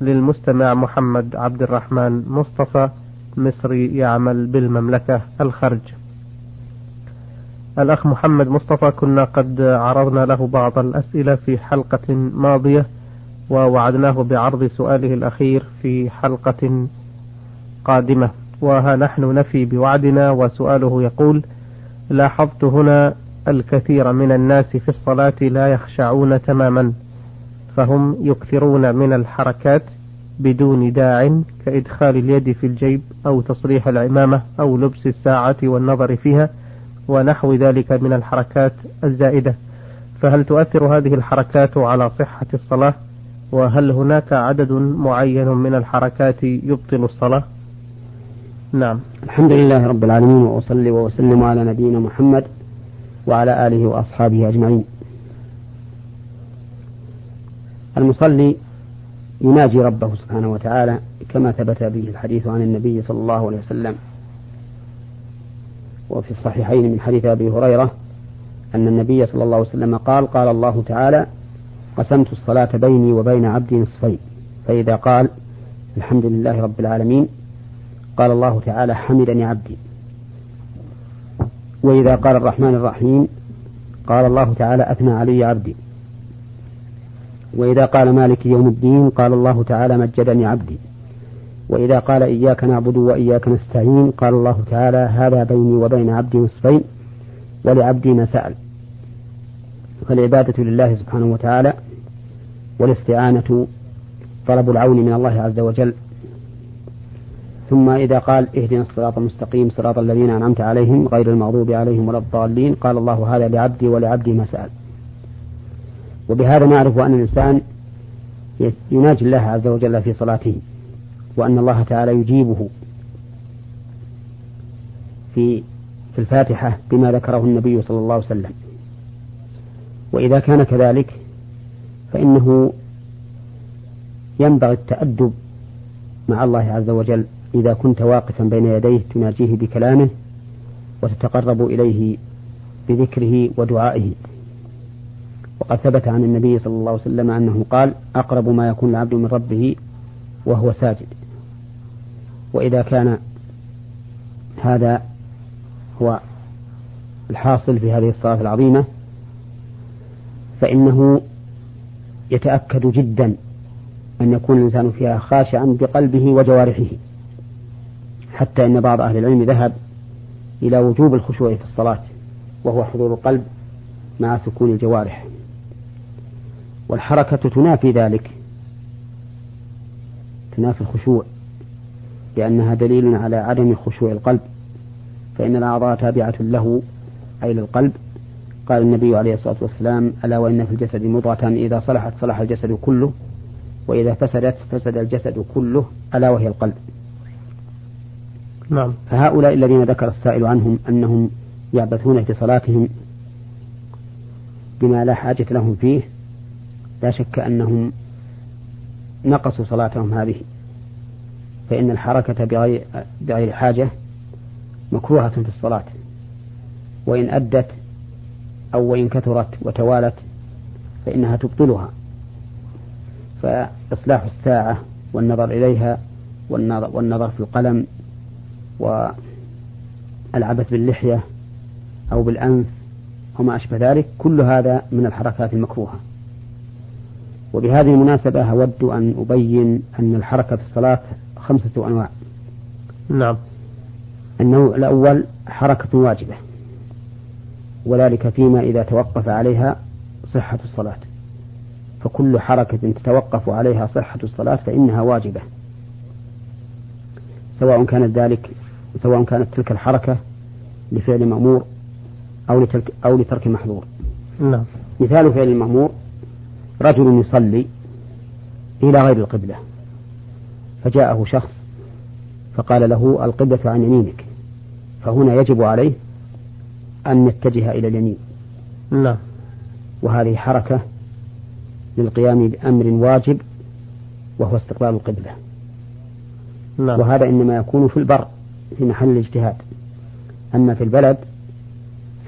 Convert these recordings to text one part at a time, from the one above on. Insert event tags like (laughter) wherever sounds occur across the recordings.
للمستمع محمد عبد الرحمن مصطفى مصري يعمل بالمملكة الخرج. الأخ محمد مصطفى كنا قد عرضنا له بعض الأسئلة في حلقة ماضية ووعدناه بعرض سؤاله الأخير في حلقة قادمة. وها نحن نفي بوعدنا وسؤاله يقول لاحظت هنا الكثير من الناس في الصلاة لا يخشعون تماما. فهم يكثرون من الحركات بدون داع كإدخال اليد في الجيب أو تصريح العمامة أو لبس الساعة والنظر فيها ونحو ذلك من الحركات الزائدة. فهل تؤثر هذه الحركات على صحة الصلاة؟ وهل هناك عدد معين من الحركات يبطل الصلاة؟ نعم. الحمد لله رب العالمين وأصلي وأسلم على نبينا محمد وعلى آله وأصحابه أجمعين. المصلي يناجي ربه سبحانه وتعالى كما ثبت به الحديث عن النبي صلى الله عليه وسلم. وفي الصحيحين من حديث أبي هريرة أن النبي صلى الله عليه وسلم قال قال الله تعالى قسمت الصلاة بيني وبين عبدي نصفين. فإذا قال الحمد لله رب العالمين قال الله تعالى حمدني عبدي. وإذا قال الرحمن الرحيم قال الله تعالى أثنى علي عبدي. وإذا قال مالك يوم الدين قال الله تعالى مجدني عبدي. وإذا قال إياك نعبد وإياك نستعين قال الله تعالى هذا بيني وبين عبدي نصفين ولعبدي ما سأل. فالعبادة لله سبحانه وتعالى والاستعانة طلب العون من الله عز وجل. ثم إذا قال اهدنا الصراط المستقيم صراط الذين أنعمت عليهم غير المغضوب عليهم ولا الضالين قال الله هذا لعبدي ولعبدي ما سأل. وبهذا نعرف أن الإنسان يناجي الله عز وجل في صلاته وأن الله تعالى يجيبه في في الفاتحة بما ذكره النبي صلى الله عليه وسلم. وإذا كان كذلك فإنه ينبغي التأدب مع الله عز وجل إذا كنت واقفا بين يديه تناجيه بكلامه وتتقرب إليه بذكره ودعائه. وقد ثبت عن النبي صلى الله عليه وسلم أنه قال أقرب ما يكون العبد من ربه وهو ساجد. وإذا كان هذا هو الحاصل في هذه الصلاة العظيمة فإنه يتأكد جدا أن يكون الإنسان فيها خاشعا بقلبه وجوارحه حتى إن بعض أهل العلم ذهب إلى وجوب الخشوع في الصلاة وهو حضور القلب مع سكون الجوارح. والحركة تنافي ذلك. تنافي الخشوع. لأنها دليل على عدم خشوع القلب. فإن الأعضاء تابعة له أي للقلب. قال النبي عليه الصلاة والسلام ألا وإن في الجسد مضغة؟ إذا صلحت صلح الجسد كله. وإذا فسدت فسد الجسد كله. ألا وهي القلب. نعم. فهؤلاء الذين ذكر السائل عنهم أنهم يعبثون في صلاتهم بما لا حاجة لهم فيه لا شك أنهم نقصوا صلاتهم هذه فإن الحركة بغير, بغير حاجة مكروهة في الصلاة. وإن أدت أو وإن كثرت وتوالت فإنها تبطلها. فإصلاح الساعة والنظر إليها والنظر, في القلم والعبث باللحية أو بالأنف وما أشبه ذلك كل هذا من الحركات المكروهة. وبهذه المناسبة أود أن أبين أن الحركة في الصلاة خمسة أنواع نعم النوع الأول حركة واجبة وذلك فيما إذا توقف عليها صحة الصلاة فكل حركة تتوقف عليها صحة الصلاة فإنها واجبة سواء كانت ذلك سواء كانت تلك الحركة لفعل مأمور أو لترك أو لترك محظور. نعم. مثال فعل المأمور رجل يصلي إلى غير القبلة. فجاءه شخص فقال له القبلة عن يمينك. فهنا يجب عليه أن يتجه إلى اليمين. نعم. وهذه حركة للقيام بأمر واجب وهو استقبال القبلة. نعم. وهذا إنما يكون في البر في محل الاجتهاد. أما في البلد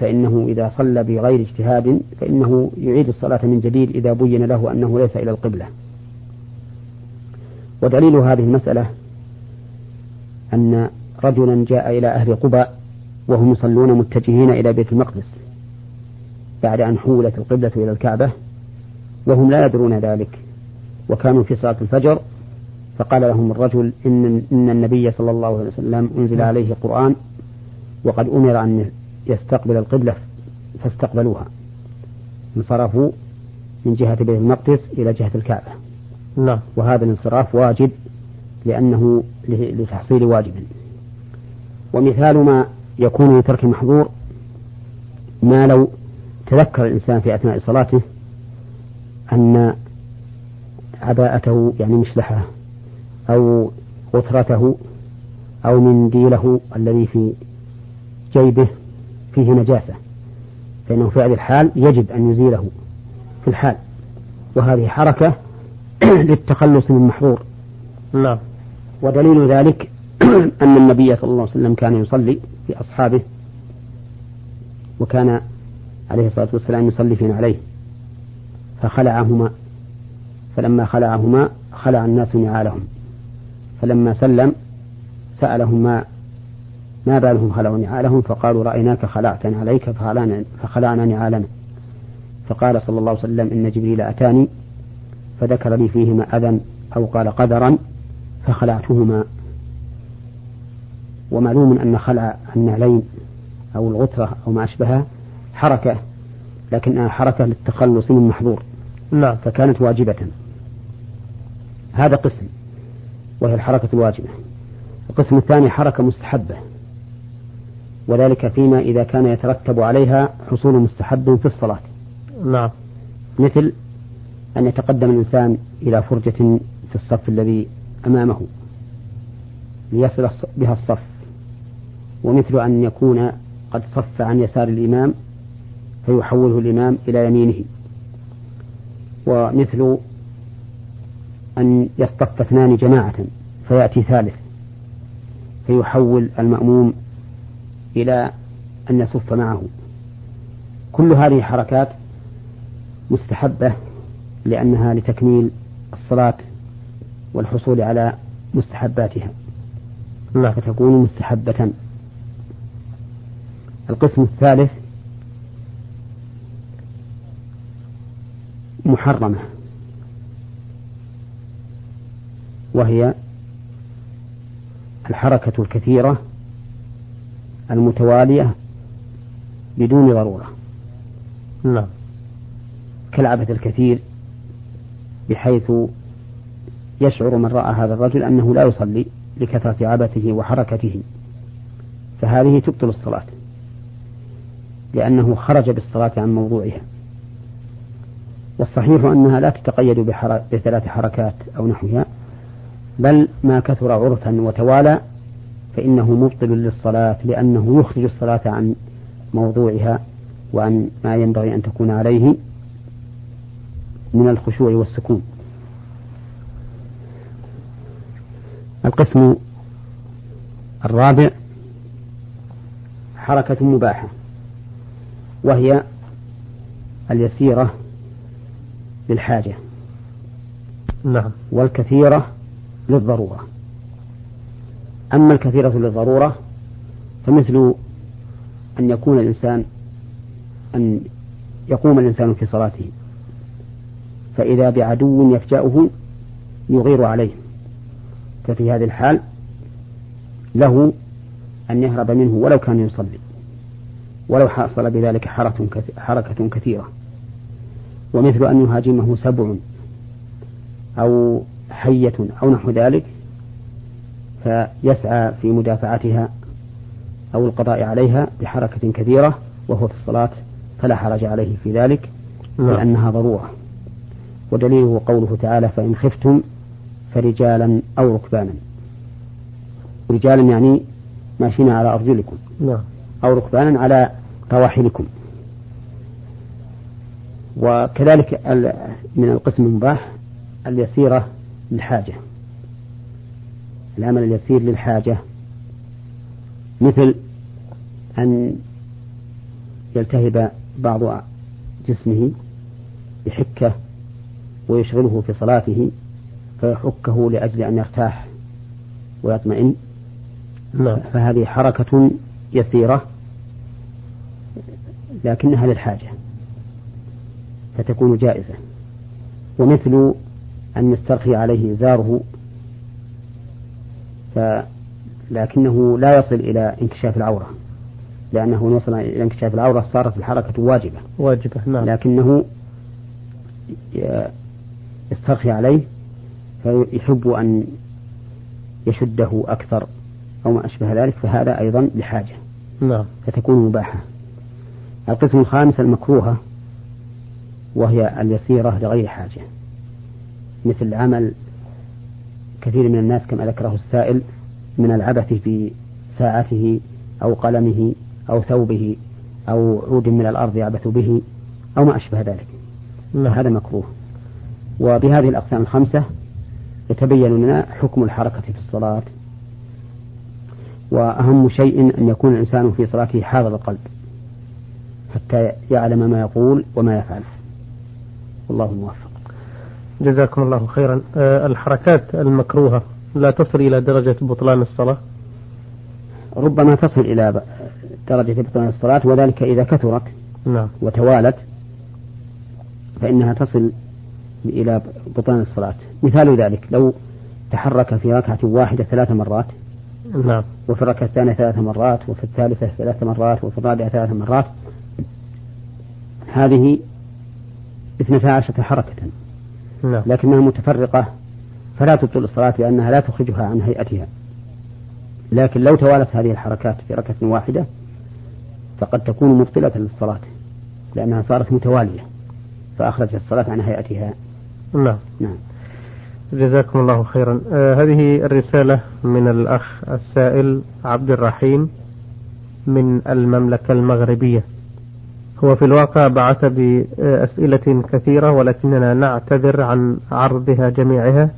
فإنه إذا صلى بغير اجتهاد فإنه يعيد الصلاة من جديد إذا بين له أنه ليس إلى القبلة. ودليل هذه المسألة أن رجلا جاء إلى أهل قباء وهم يصلون متجهين إلى بيت المقدس بعد أن حولت القبلة إلى الكعبة وهم لا يدرون ذلك وكانوا في صلاة الفجر فقال لهم الرجل إن, إن النبي صلى الله عليه وسلم أنزل عليه قرآن وقد أمر أن يستقبل القبلة فاستقبلوها. انصرفوا من جهة بيت المقدس إلى جهة الكعبة. نعم. وهذا الانصراف واجب لأنه لتحصيل واجب. ومثال ما يكون لترك محظور ما لو تذكر الإنسان في أثناء صلاته أن عباءته يعني مشلحه أو غترته أو منديله الذي في جيبه فيه نجاسة. فإنه في هذه الحال يجب أن يزيله في الحال. وهذه حركة (clears throat) للتخلص من محظور. نعم. ودليل ذلك (clears throat) أن النبي صلى الله عليه وسلم كان يصلي في أصحابه وكان عليه الصلاة والسلام يصلي في عليه فخلعهما. فلما خلعهما خلع الناس نعالهم. فلما سلم سألهم ما ما بالهم خلعوا نعالهم فقالوا رأيناك خلعت عليك فخلعنا, فخلعنا نعالنا. فقال صلى الله عليه وسلم إن جبريل أتاني فذكر لي فيهما أذى أو قال قدرا فخلعتهما. ومعلوم أن خلع النعلين أو الغترة أو ما أشبهها حركة لكنها حركة للتخلص من محظور. نعم. فكانت واجبة. هذا قسم وهي الحركة الواجبة. القسم الثاني حركة مستحبة. وذلك فيما إذا كان يترتب عليها حصول مستحب في الصلاة. نعم. مثل أن يتقدم الإنسان إلى فرجة في الصف الذي أمامه ليصل بها الصف. ومثل أن يكون قد صف عن يسار الإمام فيحوله الإمام إلى يمينه. ومثل أن يصطف اثنان جماعة فيأتي ثالث فيحول المأموم إلى أن يصف معه كل هذه حركات مستحبة لأنها لتكميل الصلاة والحصول على مستحباتها نعم. فتكون مستحبة القسم الثالث محرمة وهي الحركة الكثيرة المتوالية بدون ضرورة. نعم. كالعبث الكثير بحيث يشعر من رأى هذا الرجل أنه لا يصلي لكثرة عبثه وحركته. فهذه تبطل الصلاة لأنه خرج بالصلاة عن موضوعها. والصحيح أنها لا تتقيد بثلاث حركات أو نحوها بل ما كثر عرفا وتوالى فإنه مبطل للصلاة لأنه يخرج الصلاة عن موضوعها وعن ما ينبغي أن تكون عليه من الخشوع والسكون. القسم الرابع حركة مباحة وهي اليسيرة للحاجة نعم. والكثيرة للضرورة. أما الكثيرة للضرورة فمثل أن يكون الإنسان أن يقوم الإنسان في صلاته فإذا بعدو يفجأه يغير عليه. ففي هذه الحال له أن يهرب منه ولو كان يصلي ولو حصل بذلك حركة كثيرة. ومثل أن يهاجمه سبع أو حية أو نحو ذلك فيسعى في مدافعتها أو القضاء عليها بحركة كثيرة وهو في الصلاة فلا حرج عليه في ذلك نعم. لأنها ضرورة. ودليله قوله تعالى فإن خفتم فرجالا أو ركبانا. رجالا يعني ماشيين على أرجلكم. نعم. أو ركبانا على رواحلكم. وكذلك من القسم المباح اليسيرة للحاجة. العمل اليسير للحاجة. مثل أن يلتهب بعض جسمه بحكة ويشغله في صلاته فيحكه لأجل أن يرتاح ويطمئن. نعم. فهذه حركة يسيرة لكنها للحاجة فتكون جائزة. ومثل أن يسترخي عليه إزاره لكنه لا يصل إلى انكشاف العورة. لأنه وصل إلى انكشاف العورة صارت الحركة واجبة. واجبة نعم. لكنه يسترخي عليه فيحب أن يشده أكثر أو ما أشبه ذلك فهذا أيضا لحاجة نعم. فتكون مباحة. القسم الخامس المكروهة وهي اليسيرة لغير حاجة. مثل عمل كثير من الناس كما ذكره السائل من العبث في ساعته أو قلمه أو ثوبه أو عود من الأرض يعبث به أو ما أشبه ذلك. نعم. هذا مكروه. وبهذه الأقسام الخمسة يتبين لنا حكم الحركة في الصلاة. وأهم شيء أن يكون الإنسان في صلاته حاضر القلب حتى يعلم ما يقول وما يفعل. والله موفق جزاكم الله خيرا. أه الحركات المكروهة لا تصل إلى درجة بطلان الصلاة؟ ربما تصل إلى درجة بطلان الصلاة وذلك إذا كثرت نعم. وتوالت فإنها تصل إلى بطلان الصلاة. مثال ذلك لو تحرك في ركعة واحدة ثلاث مرات نعم. وفي الركعة الثانية ثلاث مرات وفي الثالثة ثلاث مرات وفي الرابعة ثلاث مرات هذه اثنتا عشرة حركة. لكنها متفرقة فلا تبطل الصلاة لأنها لا تخرجها عن هيئتها. لكن لو توالت هذه الحركات في ركعة واحدة فقد تكون مبطلة للصلاة لأنها صارت متوالية فأخرجت الصلاة عن هيئتها. نعم. نعم. جزاكم الله خيرا. آه هذه الرسالة من الأخ السائل عبد الرحيم من المملكة المغربية. هو في الواقع بعث بأسئلة كثيرة ولكننا نعتذر عن عرضها جميعها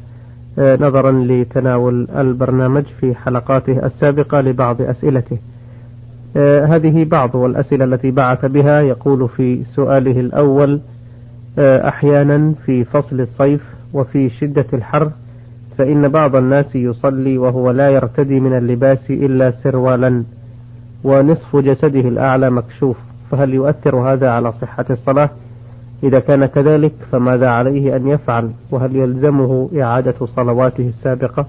آه نظرا لتناول البرنامج في حلقاته السابقة لبعض أسئلته. آه هذه بعض الأسئلة التي بعث بها يقول في سؤاله الأول آه أحيانا في فصل الصيف وفي شدة الحر فإن بعض الناس يصلي وهو لا يرتدي من اللباس إلا سروالا ونصف جسده الأعلى مكشوف. فهل يؤثر هذا على صحة الصلاة؟ إذا كان كذلك فماذا عليه أن يفعل؟ وهل يلزمه إعادة صلواته السابقة؟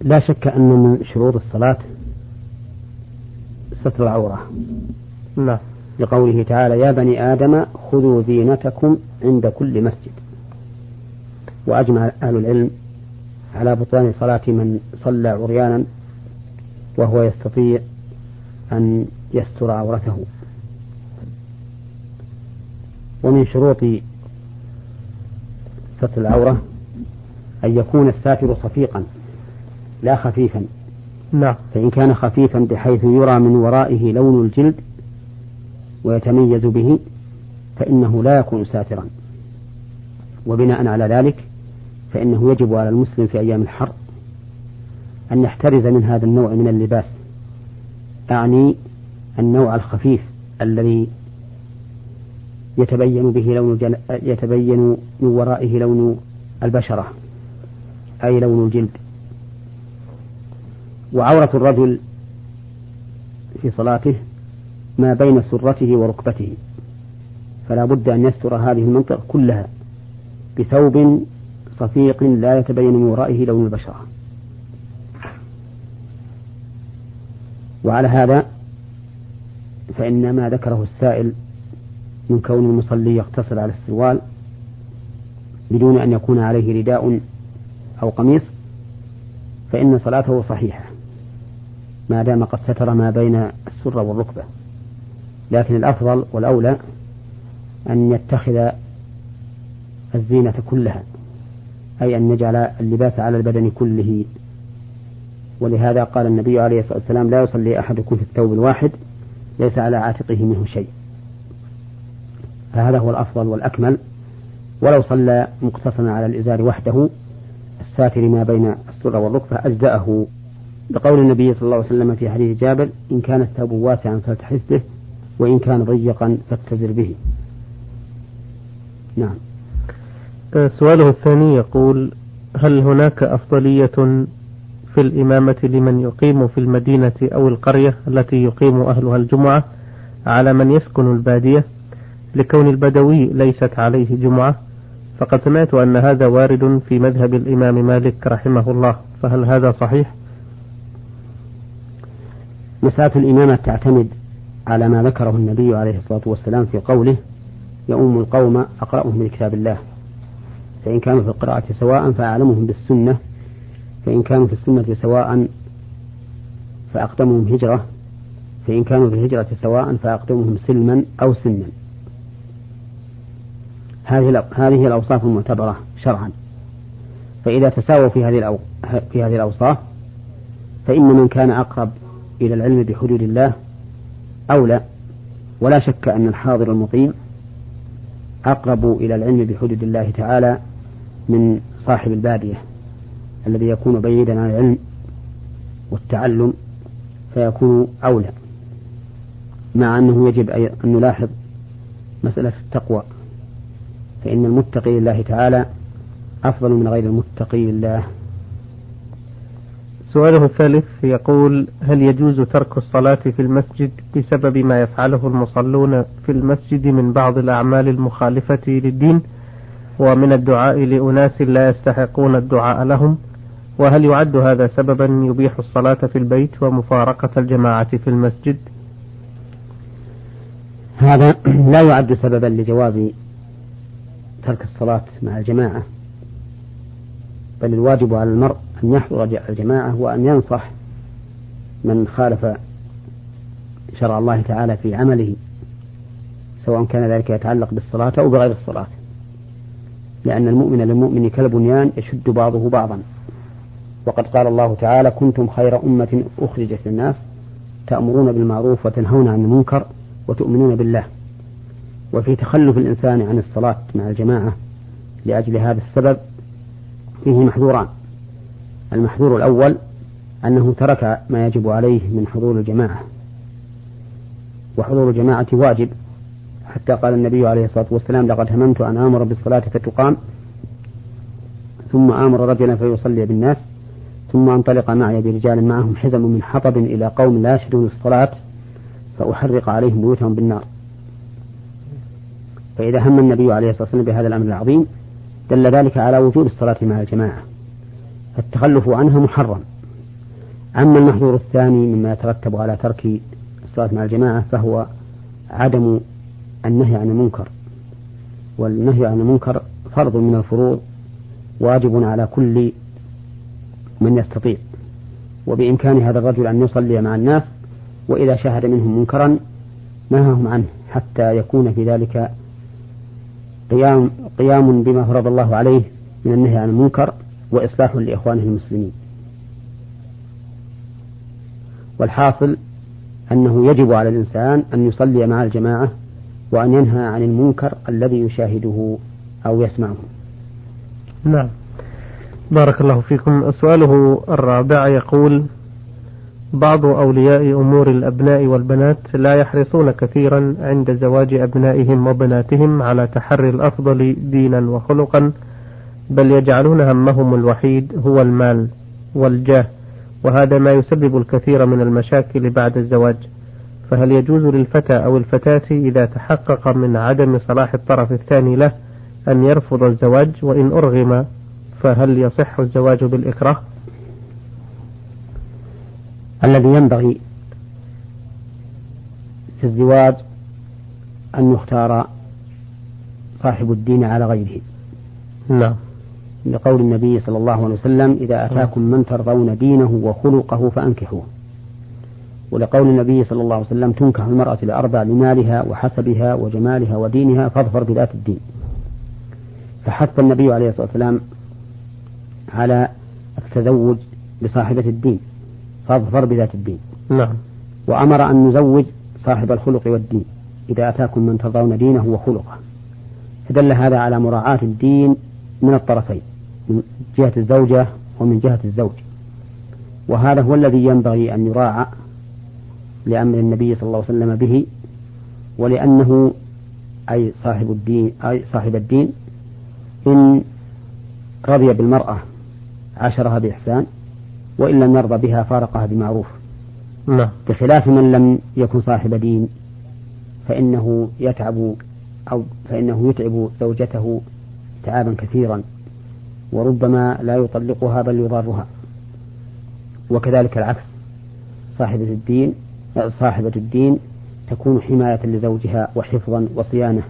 لا شك أن من شروط الصلاة ستر العورة. نعم. لقوله تعالى يا بني آدم خذوا زينتكم عند كل مسجد. وأجمع أهل العلم على بطلان صلاة من صلى عريانا وهو يستطيع أن يستر عورته. ومن شروط ستر العورة أن يكون الساتر صفيقا لا خفيفا. نعم. فإن كان خفيفا بحيث يرى من ورائه لون الجلد ويتميز به فإنه لا يكون ساترا. وبناء على ذلك فإنه يجب على المسلم في أيام الحر أن يحترز من هذا النوع من اللباس أعني النوع الخفيف الذي يتبين به لون الجل... يتبين من ورائه لون البشرة أي لون الجلد. وعورة الرجل في صلاته ما بين سرته وركبته فلا بد أن يستر هذه المنطقة كلها بثوب صفيق لا يتبين من ورائه لون البشرة. وعلى هذا فإن ما ذكره السائل من كون المصلي يقتصر على السروال بدون أن يكون عليه رداء أو قميص فإن صلاته صحيحة. ما دام قد ستر ما بين السرة والركبة. لكن الأفضل والأولى أن يتخذ الزينة كلها أي أن يجعل اللباس على البدن كله ولهذا قال النبي عليه الصلاة والسلام لا يصلي أحدكم في الثوب الواحد ليس على عاتقه منه شيء. فهذا هو الأفضل والأكمل. ولو صلى مقتصرا على الإزار وحده الساتر ما بين السرة والركبة أجزأه. بقول النبي صلى الله عليه وسلم في حديث جابر إن كان الثوب واسعا فلتحس به وإن كان ضيقا فاتزر به. نعم. سؤاله الثاني يقول هل هناك أفضلية في الإمامة لمن يقيم في المدينة أو القرية التي يقيم أهلها الجمعة على من يسكن البادية. لكون البدوي ليست عليه جمعة فقد سمعت أن هذا وارد في مذهب الإمام مالك رحمه الله. فهل هذا صحيح؟ مسألة الإمامة تعتمد على ما ذكره النبي عليه الصلاة والسلام في قوله يؤم القوم أقرأهم بكتاب الله. فإن كانوا في القراءة سواء فأعلمهم بالسنة فإن كانوا في السنة سواء فأقدمهم هجرة فإن كانوا في الهجرة سواء فأقدمهم سلما أو سنا. هذه الأوصاف المعتبرة شرعا. فإذا تساووا في هذه في هذه الأوصاف فإن من كان أقرب إلى العلم بحدود الله أولى ولا شك أن الحاضر المقيم أقرب إلى العلم بحدود الله تعالى من صاحب البادية. الذي يكون بعيدا عن العلم والتعلم فيكون أولى مع أنه يجب أن نلاحظ مسألة التقوى. فإن المتقي لله تعالى أفضل من غير المتقي لله. سؤاله الثالث يقول هل يجوز ترك الصلاة في المسجد بسبب ما يفعله المصلون في المسجد من بعض الأعمال المخالفة للدين؟ ومن الدعاء لأناس لا يستحقون الدعاء لهم. وهل يعد هذا سببا يبيح الصلاة في البيت ومفارقة الجماعة في المسجد؟ هذا (clears throat) لا يعد سببا لجواز ترك الصلاة مع الجماعة بل الواجب على المرء أن يحضر الجماعة وأن ينصح من خالف شرع الله تعالى في عمله سواء كان ذلك يتعلق بالصلاة أو بغير الصلاة. لأن المؤمن للمؤمن كالبنيان يشد بعضه بعضا. وقد قال الله تعالى كنتم خير أمة أخرجت للناس تأمرون بالمعروف وتنهون عن المنكر وتؤمنون بالله وفي تخلف الإنسان عن الصلاة مع الجماعة لأجل هذا السبب فيه محذوران المحذور الأول أنه ترك ما يجب عليه من حضور الجماعة وحضور الجماعة واجب. حتى قال النبي عليه الصلاة والسلام لقد هممت أن آمر بالصلاة فتقام ثم آمر رجلا فيصلي بالناس ثم انطلق معي برجال معهم حزم من حطب إلى قوم لا يشهدون الصلاة فأحرق عليهم بيوتهم بالنار. فإذا هم النبي عليه الصلاة والسلام بهذا الأمر العظيم دل ذلك على وجوب الصلاة مع الجماعة. فالتخلف عنها محرم. أما المحظور الثاني مما يترتب على ترك الصلاة مع الجماعة فهو عدم النهي عن المنكر. والنهي عن المنكر فرض من الفروض واجب على كل من يستطيع. وبإمكان هذا الرجل أن يصلي مع الناس وإذا شاهد منهم منكرا نهاهم عنه حتى يكون في ذلك قيام قيام بما فرض الله عليه من النهي عن المنكر وإصلاح لإخوانه المسلمين. والحاصل أنه يجب على الإنسان أن يصلي مع الجماعة وأن ينهى عن المنكر الذي يشاهده أو يسمعه. نعم. بارك الله فيكم. سؤاله الرابع يقول بعض أولياء أمور الأبناء والبنات لا يحرصون كثيرا عند زواج أبنائهم وبناتهم على تحري الأفضل دينا وخلقا بل يجعلون همهم الوحيد هو المال والجاه وهذا ما يسبب الكثير من المشاكل بعد الزواج. فهل يجوز للفتى أو الفتاة إذا تحقق من عدم صلاح الطرف الثاني له أن يرفض الزواج وإن أرغم؟ فهل يصح الزواج بالإكراه؟ الذي ينبغي في الزواج أن يختار صاحب الدين على غيره. نعم. لقول النبي صلى الله عليه وسلم إذا أتاكم من ترضون دينه وخلقه فأنكحوه. ولقول النبي صلى الله عليه وسلم تنكح المرأة لأربع لمالها وحسبها وجمالها ودينها فاظفر بذات الدين. فحث النبي عليه الصلاة والسلام على التزوج بصاحبة الدين فاظفر بذات الدين. نعم. وأمر أن نزوج صاحب الخلق والدين إذا أتاكم من ترضون دينه وخلقه. فدل هذا على مراعاة الدين من الطرفين من جهة الزوجة ومن جهة الزوج. وهذا هو الذي ينبغي أن يراعى لأمر النبي صلى الله عليه وسلم به ولأنه أي صاحب الدين أي صاحب الدين إن رضي بالمرأة عاشرها بإحسان وإن لم يرضى بها فارقها بمعروف. نعم. بخلاف من لم يكن صاحب دين فإنه يتعب أو فإنه يتعب زوجته تعابا كثيرا وربما لا يطلقها بل يضارها وكذلك العكس صاحبة الدين صاحبة الدين تكون حماية لزوجها وحفظا وصيانة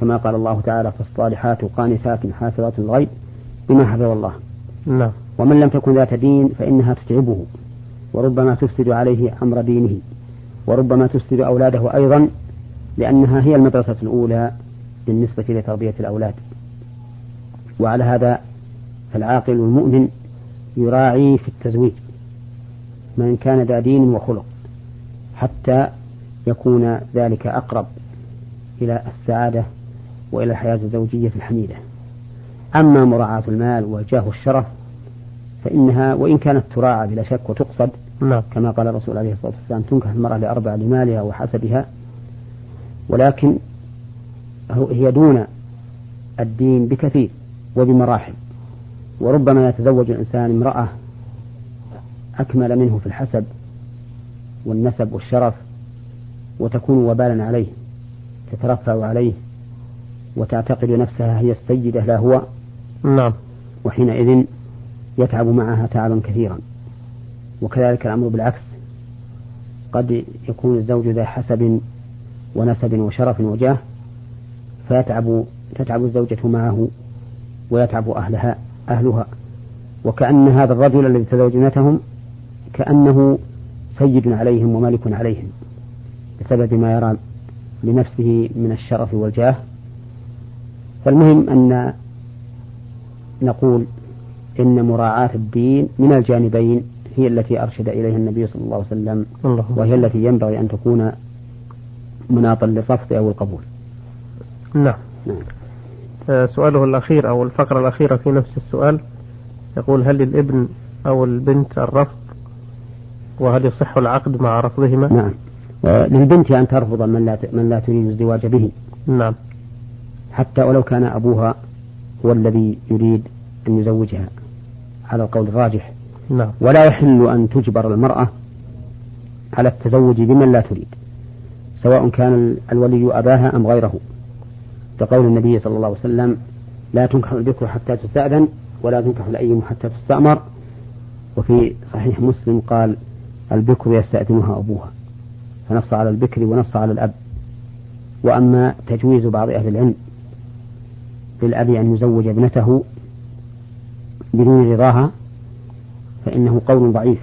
كما قال الله تعالى فالصالحات قانتات حافظات الغيب بما حفظ الله. نعم. ومن لم تكن ذات دين فإنها تتعبه وربما تفسد عليه أمر دينه وربما تفسد أولاده أيضا لأنها هي المدرسة الأولى بالنسبة لتربية الأولاد. وعلى هذا فالعاقل المؤمن يراعي في التزويج من كان ذا دين وخلق حتى يكون ذلك أقرب إلى السعادة وإلى الحياة الزوجية الحميدة. أما مراعاة المال والجاه والشرف فإنها وإن كانت تراعى بلا شك وتقصد نعم. كما قال الرسول عليه الصلاة والسلام تنكح المرأة لأربع لمالها وحسبها. ولكن هي دون الدين بكثير وبمراحل. وربما يتزوج الإنسان امرأة أكمل منه في الحسب والنسب والشرف وتكون وبالا عليه تترفع عليه وتعتقد نفسها هي السيدة لا هو. نعم. وحينئذ يتعب معها تعبا كثيرا. وكذلك الأمر بالعكس. قد يكون الزوج ذا حسب ونسب وشرف وجاه فيتعب تتعب الزوجة معه ويتعب أهلها أهلها. وكأن هذا الرجل الذي تزوج ابنتهم كأنه سيد عليهم وملك عليهم بسبب ما يرى لنفسه من الشرف والجاه. فالمهم أن نقول إن مراعاة الدين من الجانبين هي التي أرشد إليها النبي صلى الله عليه وسلم الله وهي التي ينبغي أن تكون مناطا للرفض أو القبول. نعم. نعم. آه، سؤاله الأخير أو الفقرة الأخيرة في نفس السؤال. يقول هل للابن أو البنت الرفض؟ وهل يصح العقد مع رفضهما؟ نعم. للبنت أن ترفض من لا من لا تريد الزواج به. نعم. حتى ولو كان أبوها هو الذي يريد أن يزوجها. على القول الراجح. نعم. ولا يحل أن تجبر المرأة على التزوج بمن لا تريد سواء كان الولي أباها أم غيره. كقول النبي صلى الله عليه وسلم لا تنكح البكر حتى تستأذن ولا تنكح الأيم حتى تستأمر. وفي صحيح مسلم قال البكر يستأذنها أبوها فنص على البكر ونص على الأب. وأما تجويز بعض أهل العلم للأب أن يزوج ابنته بدون رضاها فإنه قول ضعيف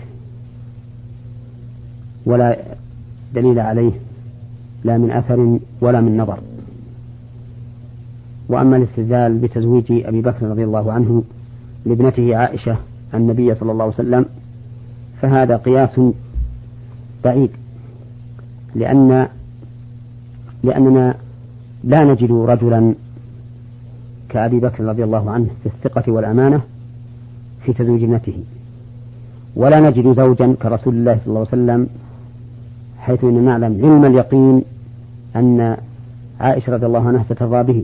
ولا دليل عليه لا من أثر ولا من نظر. وأما الاستدلال بتزويج أبي بكر رضي الله عنه لابنته عائشة النبي صلى الله عليه وسلم فهذا قياس بعيد لأن لأننا لا نجد رجلا كأبي بكر رضي الله عنه في الثقة والأمانة في تزويج ابنته. ولا نجد زوجا كرسول الله صلى الله عليه وسلم حيث إننا نعلم علم اليقين أن عائشة رضي الله عنها سترضى به.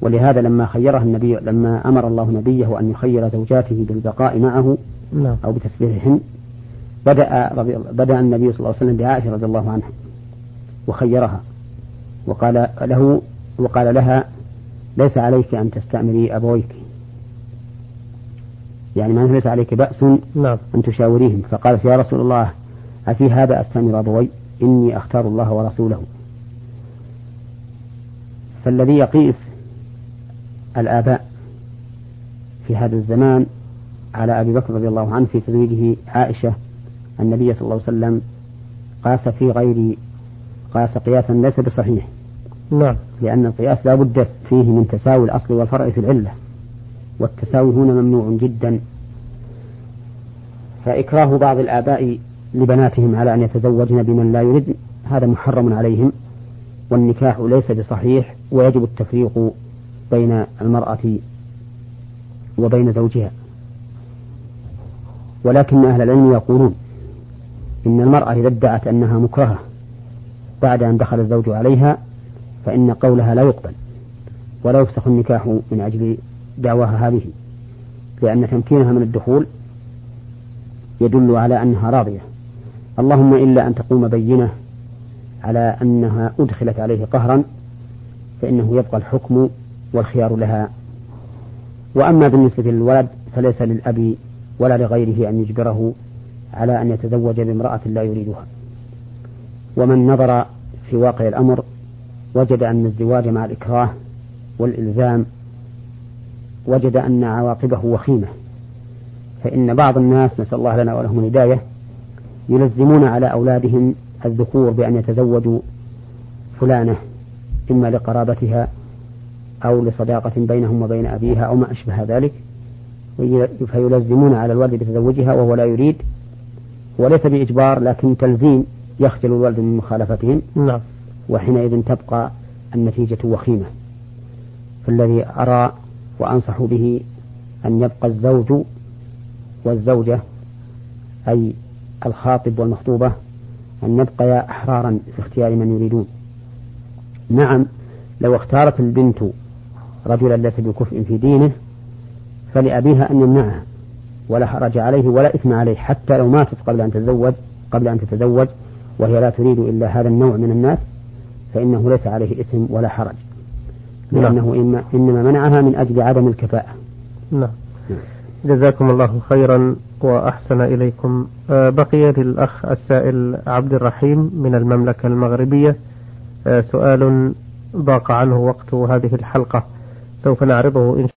ولهذا لما خيرها النبي لما أمر الله نبيه أن يخير زوجاته بالبقاء معه نعم. أو بتسبيحهن بدأ رضي بدأ النبي صلى الله عليه وسلم بعائشة رضي الله عنها وخيرها. وقال له وقال لها ليس عليك أن تستأمري أبويك. يعني ما ليس عليك بأس نعم. أن تشاوريهم. فقالت يا رسول الله أفي هذا أستأمر أبوي إني أختار الله ورسوله. فالذي يقيس الآباء في هذا الزمان على أبي بكر رضي الله عنه في تزويجه عائشة النبي صلى الله عليه وسلم قاس في غير قاس قياسا ليس بصحيح. نعم. لأن القياس لا بد فيه من تساوي الأصل والفرع في العلة. والتساوي هنا ممنوع جدا. فإكراه بعض الآباء لبناتهم على أن يتزوجن بمن لا يرد هذا محرم عليهم. والنكاح ليس بصحيح ويجب التفريق بين المرأة وبين زوجها. ولكن أهل العلم يقولون إن المرأة إذا ادعت أنها مكرهة بعد أن دخل الزوج عليها فإن قولها لا يقبل ولا يفسخ النكاح من أجل دعواها هذه لأن تمكينها من الدخول يدل على أنها راضية. اللهم إلا أن تقوم بينة على أنها أدخلت عليه قهرا فإنه يبقى الحكم والخيار لها. وأما بالنسبة للولد فليس للأب ولا لغيره أن يجبره على أن يتزوج بامرأة لا يريدها. ومن نظر في واقع الأمر وجد أن الزواج مع الإكراه والإلزام وجد أن عواقبه وخيمة. فإن بعض الناس نسأل الله لنا ولهم الهداية يلزمون على أولادهم الذكور بأن يتزوجوا فلانة إما لقرابتها أو لصداقة بينهم وبين أبيها أو ما أشبه ذلك فيلزمون على الولد بتزوجها وهو لا يريد وليس بإجبار لكن تلزيم يخجل الولد من مخالفتهم. نعم. وحينئذ تبقى النتيجة وخيمة. فالذي أرى وأنصح به أن يبقى الزوج والزوجة أي الخاطب والمخطوبة أن يبقيا أحرارا في اختيار من يريدون نعم لو اختارت البنت رجلا ليس بكفء في دينه فلأبيها أن يمنعها ولا حرج عليه ولا إثم عليه حتى لو ماتت قبل أن تتزوج قبل أن تتزوج وهي لا تريد إلا هذا النوع من الناس فإنه ليس عليه إثم ولا حرج. لأنه إما إنما منعها من أجل عدم الكفاءة. نعم. جزاكم الله خيرا وأحسن إليكم. آه، بقي للأخ السائل عبد الرحيم من المملكة المغربية. آه، سؤال ضاق عنه وقت هذه الحلقة. سوف نعرضه إن